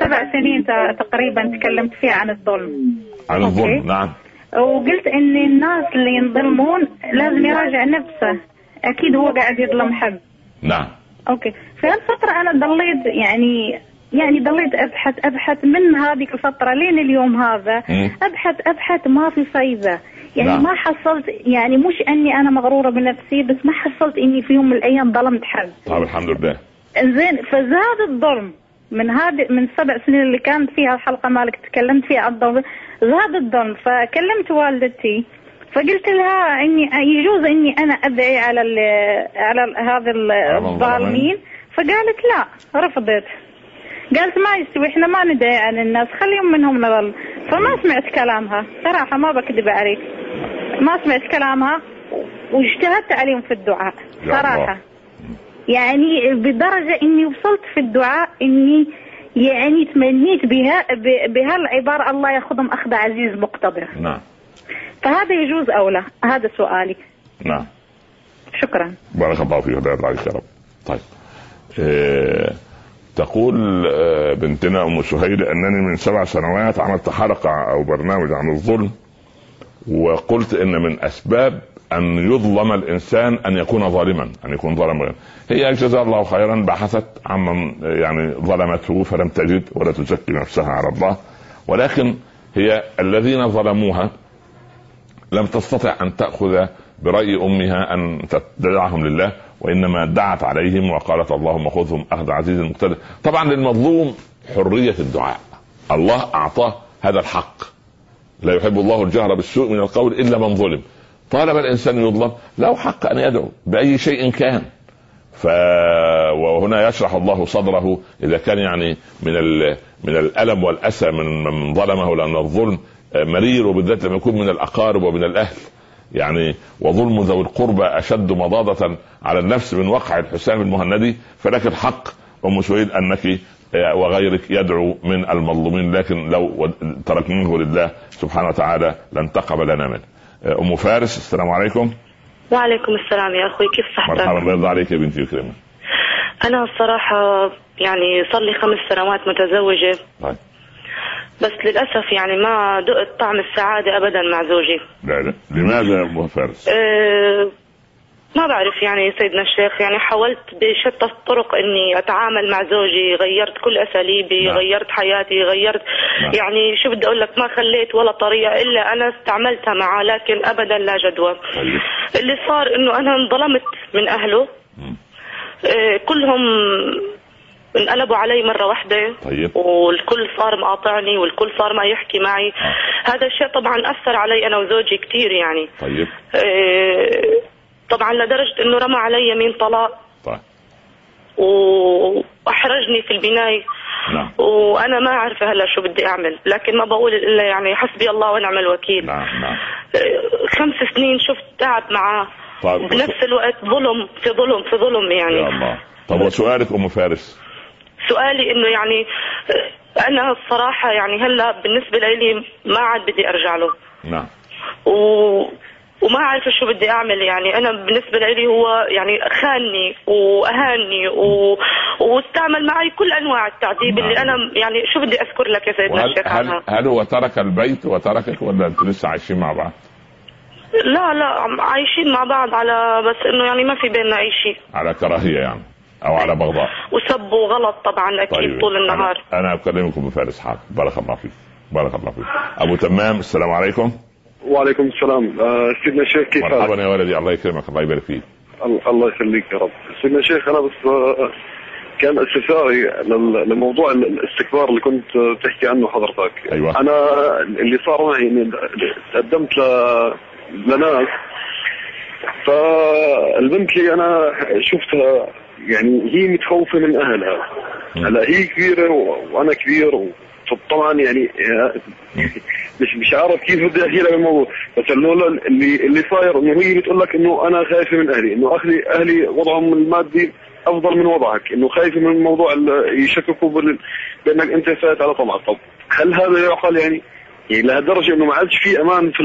سبع سنين تقريبا تكلمت فيها عن الظلم. عن الظلم نعم. وقلت إن الناس اللي ينظلمون لازم يراجع نفسه. أكيد هو قاعد يظلم حد. نعم. أوكي. في هالفترة أنا ضليت يعني يعني ضليت أبحث أبحث من هذيك الفترة لين اليوم هذا. مم. أبحث أبحث ما في فايدة. يعني نعم. ما حصلت يعني مش أني أنا مغرورة بنفسي بس ما حصلت أني في يوم من الأيام ظلمت حد. طيب الحمد لله. زين فزاد الظلم من هذه من السبع سنين اللي كانت فيها الحلقة مالك تكلمت فيها عن الظلم زاد الظلم. فكلمت والدتي. فقلت لها إني يجوز إني أنا أدعي على ال على هذا ال- الظالمين. فقالت لا رفضت. قالت ما يستوي إحنا ما ندعي على الناس خليهم منهم نظل. فما سمعت كلامها. صراحة ما بكذب عليك. ما سمعت كلامها واجتهدت عليهم في الدعاء. صراحة. يعني بدرجة إني وصلت في الدعاء إني يعني تمنيت بها بهالعبارة الله يأخذهم أخذ عزيز مقتدر. نعم. فهذا يجوز أو لا؟ هذا سؤالي. نعم. شكرا. بارك الله فيك. الله يرضى عليك يا رب طيب. آه تقول آه بنتنا أم سهيل أنني من سبع سنوات عملت حلقه أو برنامج عن الظلم وقلت إن من أسباب أن يظلم الإنسان أن يكون ظالما أن يكون ظالما. هي جزاها الله خيرا بحثت عمن يعني ظلمته فلم تجد ولا تزكي نفسها على الله. ولكن هي الذين ظلموها لم تستطع أن تأخذ برأي أمها أن تدعهم لله وإنما دعت عليهم وقالت اللهم خذهم أخذ عزيز مقتدر. طبعا للمظلوم حرية الدعاء. الله أعطاه هذا الحق. لا يحب الله الجهر بالسوء من القول إلا من ظلم. طالما الإنسان يظلم له حق أن يدعو بأي شيء كان. ف وهنا يشرح الله صدره إذا كان يعني من ال... من الألم والأسى من من ظلمه لأن الظلم مرير وبالذات لما يكون من الأقارب ومن الأهل. يعني وظلم ذوي القربى أشد مضاضة على النفس من وقع الحسام المهندي. فلك الحق أم سويد أنك وغيرك يدعو من المظلومين. لكن لو تركناه لله سبحانه وتعالى لن تقبل لنا منه. أم فارس السلام عليكم. وعليكم السلام يا أخوي. كيف صحتك؟ مرحبا الله يرضى عليك يا بنتي ويكرمك أنا الصراحه يعني صار لي خمس سنوات متزوجة. طيب. بس للأسف يعني ما دقت طعم السعادة ابدا مع زوجي لا لا لماذا يا ام فارس؟ أه ما بعرف يعني سيدنا الشيخ يعني حاولت بشتى الطرق إني أتعامل مع زوجي غيرت كل أساليبي نعم. غيرت حياتي غيرت نعم. يعني شو بدي أقول لك ما خليت ولا طريقة إلا أنا استعملتها معه لكن ابدا لا جدوى اللي صار إنه أنا انظلمت من أهله. آه، كلهم انقلبوا علي مرة واحدة طيب. والكل صار مقاطعني والكل صار ما يحكي معي. آه. هذا الشيء طبعا أثر علي أنا وزوجي كثير يعني. طيب. آه، طبعا لدرجة أنه رمى علي يمين طلاق. طيب. وأحرجني في البناية. نعم. وأنا ما عارفة هلأ شو بدي أعمل لكن ما بقول إلا يعني حسبي الله ونعم الوكيل. نعم نعم. آه، خمس سنين شفت تعب معاه. طيب بنفس الوقت ظلم في ظلم في ظلم يعني. يا الله. طب وسؤالك أم فارس؟ سؤالي إنه يعني آه، أنا الصراحة يعني هلأ بالنسبة لي ما عاد بدي أرجع له. نعم. و... وما عارفة شو بدي أعمل يعني. أنا بالنسبة لي هو يعني خانني واهاني و... واستعمل معي كل أنواع التعذيب نعم. اللي أنا يعني شو بدي أذكر لك يا سيدنا وهل الشيخ هل, هل هو ترك البيت وتركك ولا أنتوا لسه عايشين مع بعض؟ لا لا عايشين مع بعض على بس إنه يعني ما في بيننا أي شيء. على كراهية يعني. أو على بغضاء. وسب وغلط طبعا أكيد طيب طول النهار. أنا, أنا أكلمكم بفارس حاضر بارك الله فيك. بارك الله فيك. أبو تمام السلام عليكم. وعليكم السلام. آه، سيدنا الشيخ كيف حالك؟ مرحبا يا ولدي. الله يكرمك الله يبارك فيك. ال- الله يخليك يا رب. سيدنا الشيخ أنا بس آه، كان استفساري لل- لموضوع ال- الاستكبار اللي كنت تحكي عنه حضرتك. أيوة. أنا اللي صار معي اني تقدمت ل- لناس. فالبنت اللي أنا شفتها يعني هي متخوفة من أهلها. هلا هي كبيرة وأنا كبير فطبعا يعني مش مش عارف كيف بدي أحكي لك الموضوع بس إنه اللي اللي صاير إنه هي بتقول لك إنه أنا خايفة من أهلي. إنه أهلي أهلي وضعهم المادي أفضل من وضعك. إنه خايفة من موضوع يشككوا بأنك أنت فات على طمعك طب هل هذا يعقل يعني؟ يعني لهالدرجة إنه ما عادش في أمان في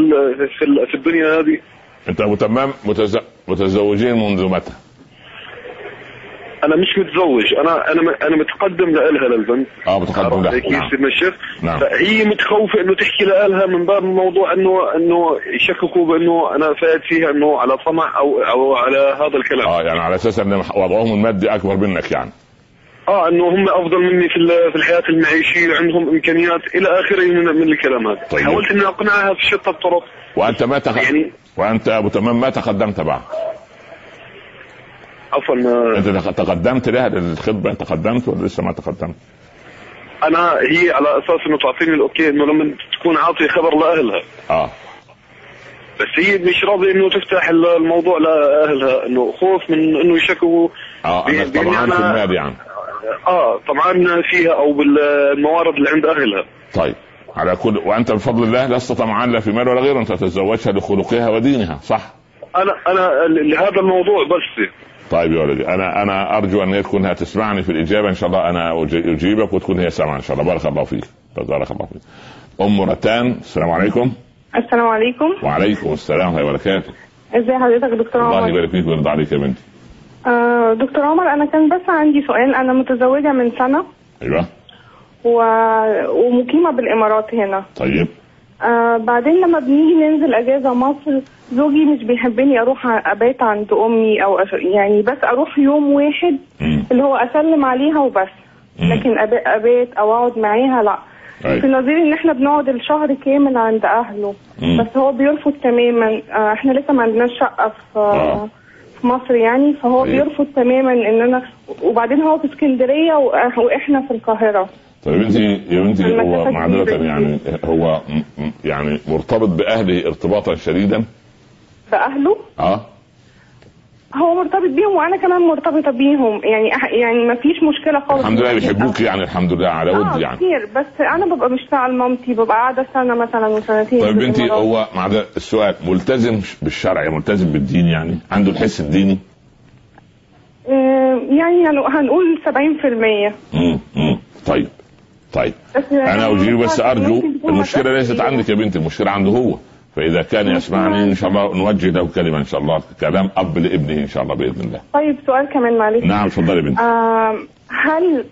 في, ال- في الدنيا هذه؟ أنت أبو تمام متز... متزوجين منذ متى؟ أنا مش متزوج. أنا أنا أنا متقدم لها للبنت. آه متقدم لها. كيف نعم. نعم. فهي متخوفة إنه تحكي لها من باب الموضوع انه إنه يشككوا بإنه أنا فايت فيها إنه على طمع أو أو على هذا الكلام. آه يعني على أساس إن وضعهم المادي أكبر منك يعني. آه إنه هم أفضل مني في في الحياة المعيشية عندهم إمكانيات إلى آخره من, من الكلام هذا. طيب. حاولت إني أقنعها في شتى الطرق. وأنت ما تخ... يعني- وأنت أبو تمام ما تقدمت بعد. عفوا ما- أنت تق- تقدمت لها للخطبه تقدمت ولا لسه ما تقدمت؟ أنا هي على أساس إنه تعطيني الاوكي إنه لما تكون عاطي خبر لأهلها. آه. بس هي مش راضية إنه تفتح الموضوع لأهلها إنه خوف من إنه يشكوا آه بإني طبعا في المال يعني. آه طبعا فيها أو بالموارد اللي عند أهلها. طيب على كل وأنت بفضل الله لست طمعان لا في مال ولا غيره أنت تتزوجها لخلقها ودينها صح؟ أنا أنا لهذا الموضوع بس. طيب يا ولدي أنا أنا أرجو أن تكون تسمعني في الإجابة إن شاء الله أنا أجيبك وتكون هي سامعة إن شاء الله. بارك الله فيك. بارك الله فيك. أم رتان السلام عليكم. السلام عليكم. وعليكم السلام ورحمة الله وبركاته. ازي حضرتك دكتور الله عمر يبارك فيك ويرضى عليك يا بنتي. آه دكتور عمر أنا كان بس عندي سؤال. أنا متزوجة من سنة أيوه. و... ومقيمة بالإمارات هنا. طيب. آه بعدين لما بنيجي ننزل أجازة مصر زوجي مش بيحبني أروح أبات عند أمي أو أش... يعني بس أروح يوم واحد مم. اللي هو أسلم عليها وبس مم. لكن أبات أو أقعد معاها لأ أيوة. في نظير إن إحنا بنقعد الشهر كامل عند أهله مم. بس هو بيرفض تماما آه إحنا لسه ما عندناش شقة في آه. في مصر يعني فهو طيب. بيرفض تماما إن أنا وبعدين هو في اسكندرية وإحنا في القاهرة طيب يا بنتي يا بنتي هو معذرة كبيرة يعني هو يعني مرتبط بأهله ارتباطا شديدا؟ بأهله؟ آه. هو مرتبط بيهم وأنا كمان مرتبطة بيهم. يعني أح- يعني ما فيش مشكلة خالص. الحمد لله بيحبوك يعني الحمد لله على آه ود يعني. كتير. بس أنا ببقى مشتاقه لمامتي ببقى قاعدة سنة مثلا وسنتين طيب بنتي. هو مع السؤال ملتزم بالشرع ملتزم بالدين يعني؟ عنده الحس الديني؟ آه، يعني هن- هنقول 70% مم. مم. طيب. طيب. بس أنا أجيب بس أرجو المشكلة ليست. عندك يا بنتي المشكلة عنده هو. فإذا كان يسمعني إن شاء الله نوجه له كلمة إن شاء الله كلام أب لابنه إن شاء الله بإذن الله. طيب سؤال كمان معلش. نعم اتفضلي يا بنتي هل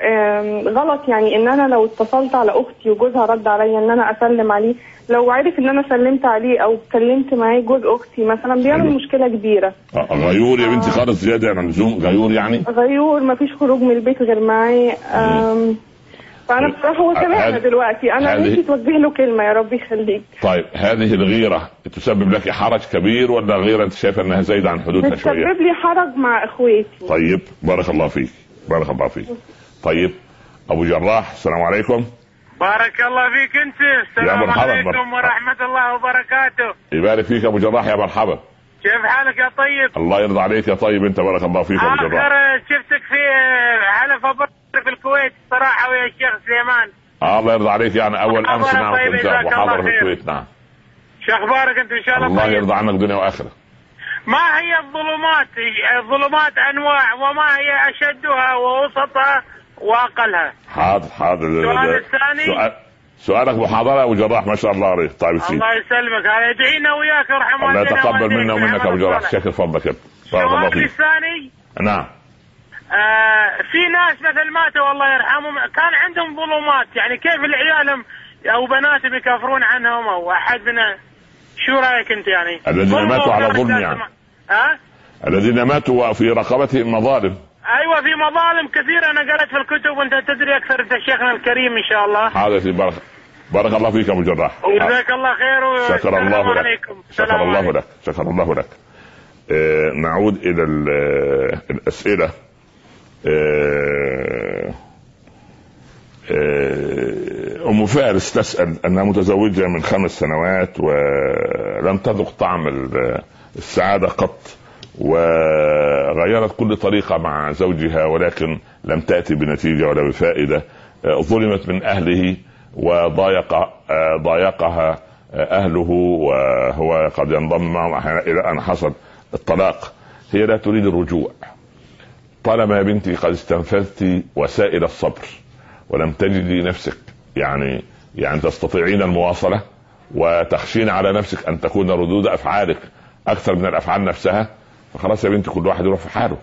غلط يعني إن أنا لو اتصلت على أختي وجوزها رد عليا إن أنا أسلم عليه؟ لو عرف إن أنا سلمت عليه أو اتكلمت معاه جوز أختي مثلا بيعمل. مشكلة كبيرة. آه، غيور يا بنتي خالص زيادة عن اللزوم غيور يعني؟ غيور ما فيش خروج من البيت غير معاه. فانا بصراحه هو سامعنا هذه- دلوقتي. أنا هذه- نفسي توجه له كلمة يا رب يخليك طيب هذه الغيرة تسبب لك حرج كبير ولا غيرة أنت شايفة إنها زايدة عن حدودها شوية؟ بتسبب لي حرج مع إخواتي. طيب بارك الله فيك. بارك الله فيك. طيب أبو جراح السلام عليكم. بارك الله فيك أنت. السلام عليكم مرحبا. ورحمة الله وبركاته. يبارك فيك أبو جراح يا مرحبا. كيف حالك يا طيب؟ الله يرضى عليك يا طيب أنت بارك الله فيك أبو جراح. اخر شفتك في حلف ابو بكر في الكويت صراحة ويا الشيخ سليمان. الله يرضى عليك. يعني أول أمس نعم كنت محاضره في. الكويت نعم. شو أخبارك أنت إن شاء الله الله طيب؟ يرضى عنك دنيا وآخرة. ما هي الظلمات؟ الظلمات أنواع وما هي أشدها ووسطها وأقلها؟ حاضر حاضر. السؤال الثاني؟ سؤال سؤالك محاضرة أبو جراح ما شاء الله عليك. طيب سيدي. الله يسلمك. هذا يدعينا وياك يرحم الله يتقبل منا ومنك أبو جراح. شكر فضلك يا فيك. الثاني. نعم. آه في ناس مثل ماتوا الله يرحمهم كان عندهم ظلمات يعني كيف العيالهم أو بناتهم يكافرون عنهم أو أحد من شو رأيك أنت يعني؟ الذين ماتوا على ظلم يعني. ها؟ الذين ماتوا وفي رقبتهم مظالم أيوه في مظالم كثيرة أنا قرأت في الكتب وأنت تدري أكثر أنت شيخنا الكريم إن شاء الله. هذا في بارك بارك الله فيك أبو جراح وجزاك الله خير شكر الله لك عليكم. شكر الله. لك شكر الله لك آه نعود إلى ال- الأسئلة آه آه أم فارس تسأل أنها متزوجة من خمس سنوات ولم تذق طعم ال- السعادة قط وغيرت كل طريقة مع زوجها ولكن لم تأتي بنتيجة ولا بفائدة. آه، ظلمت من أهله وضايق ضايقها أهله وهو قد ينضم معهم إلى أن حصل الطلاق. هي لا تريد الرجوع. طالما يا بنتي قد استنفذت وسائل الصبر ولم تجدي نفسك يعني يعني تستطيعين المواصلة وتخشين على نفسك أن تكون ردود أفعالك أكثر من الأفعال نفسها فخلاص يا بنتي كل واحد يروح في حاله.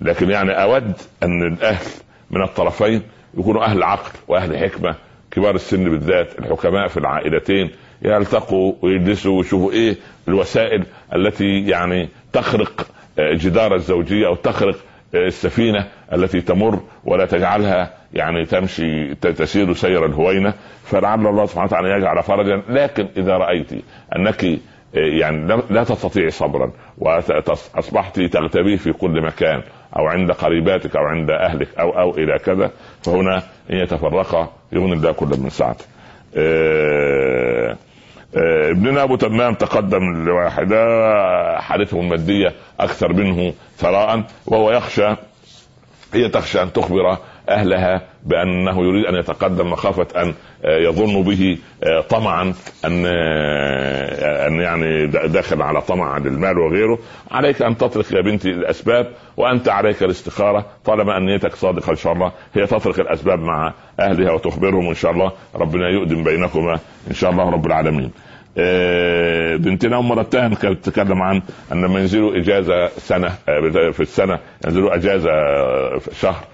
لكن يعني أود أن الأهل من الطرفين يكونوا أهل عقل وأهل حكمة كبار السن بالذات الحكماء في العائلتين يلتقوا ويجلسوا ويشوفوا إيه الوسائل التي يعني تخرق جدار الزوجية أو تخرق السفينة التي تمر ولا تجعلها يعني تمشي تسير سير الهوينة فلعل الله سبحانه وتعالى يجعل فرجا لكن إذا رأيت أنك آه، يعني لا تستطيعي صبرا وأصبحت تغتبيه في كل مكان أو عند قريباتك أو عند أهلك أو أو إلى كذا فهنا إن يتفرقا يغني الله كل من سعته. آه، آه، ابننا أبو تمام تقدم لواحده حالته الماديه أكثر منه ثراء وهو يخشى هي تخشى أن تخبر أهلها بأنه يريد أن يتقدم مخافة أن يظن به طمعا أن أن يعني داخل على طمع للمال وغيره. عليك أن تطرق يا بنتي الأسباب وأنت عليك الاستخارة. طالما ان نيتك صادقة إن شاء الله هي تطرق الأسباب مع أهلها وتخبرهم إن شاء الله. ربنا يؤدم بينكما إن شاء الله رب العالمين. بنتنا أم رتان كانت تتكلم عن أن لما ينزلوا إجازة سنة في السنة ينزلوا إجازة شهر.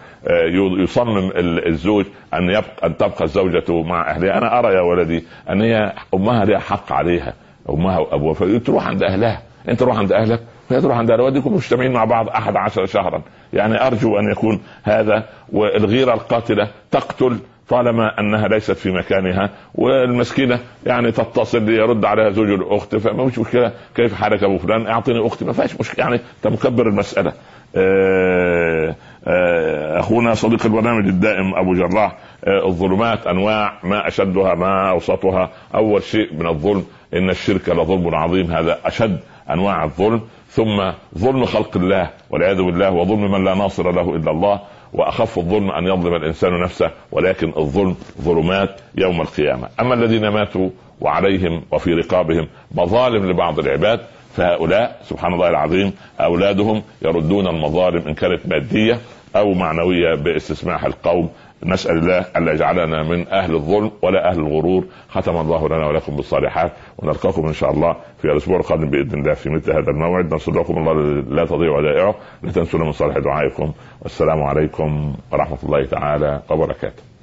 يصمم الزوج أن يبقى أن تبقى الزوجه مع أهلها. أنا أرى يا ولدي أن هي أمها لها حق عليها. أمها وأبوها. فتروح عند أهلها. أنت روح عند أهلك. وهي تروح عند أهلها. وديكم مجتمعين مع بعض أحد عشر شهرا. يعني أرجو أن يكون هذا والغيرة القاتلة تقتل طالما أنها ليست في مكانها. والمسكينة يعني تتصل يرد عليها زوج الأخت. فما مش مشكلة. كيف حالك أبو فلان؟ أعطيني أختي. ما فيهاش مشكلة. يعني أنت مكبر المسألة. آه آه، أخونا صديق البرنامج الدائم أبو جراح آه، الظلمات أنواع ما أشدها ما أوسطها. أول شيء من الظلم إن الشرك لظلم عظيم هذا أشد أنواع الظلم. ثم ظلم خلق الله والعياذ بالله وظلم من لا ناصر له إلا الله. وأخف الظلم أن يظلم الإنسان نفسه ولكن الظلم ظلمات يوم القيامة. أما الذين ماتوا وعليهم وفي رقابهم مظالم لبعض العباد فهؤلاء سبحان الله العظيم أولادهم يردون المظالم ان كانت مادية أو معنوية باستسماح القوم. نسأل الله ألا يجعلنا من أهل الظلم ولا أهل الغرور. ختم الله لنا ولكم بالصالحات ونلقاكم إن شاء الله في الأسبوع القادم بإذن الله في مثل هذا الموعد. نصدقكم الله لا تضيع ودائعه لا تنسونا من صالح دعائكم. والسلام عليكم ورحمة الله تعالى وبركاته.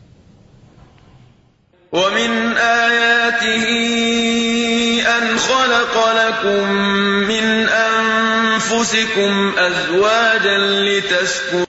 ومن آياته أن خلق لكم من أنفسكم أزواجا لتسكنوا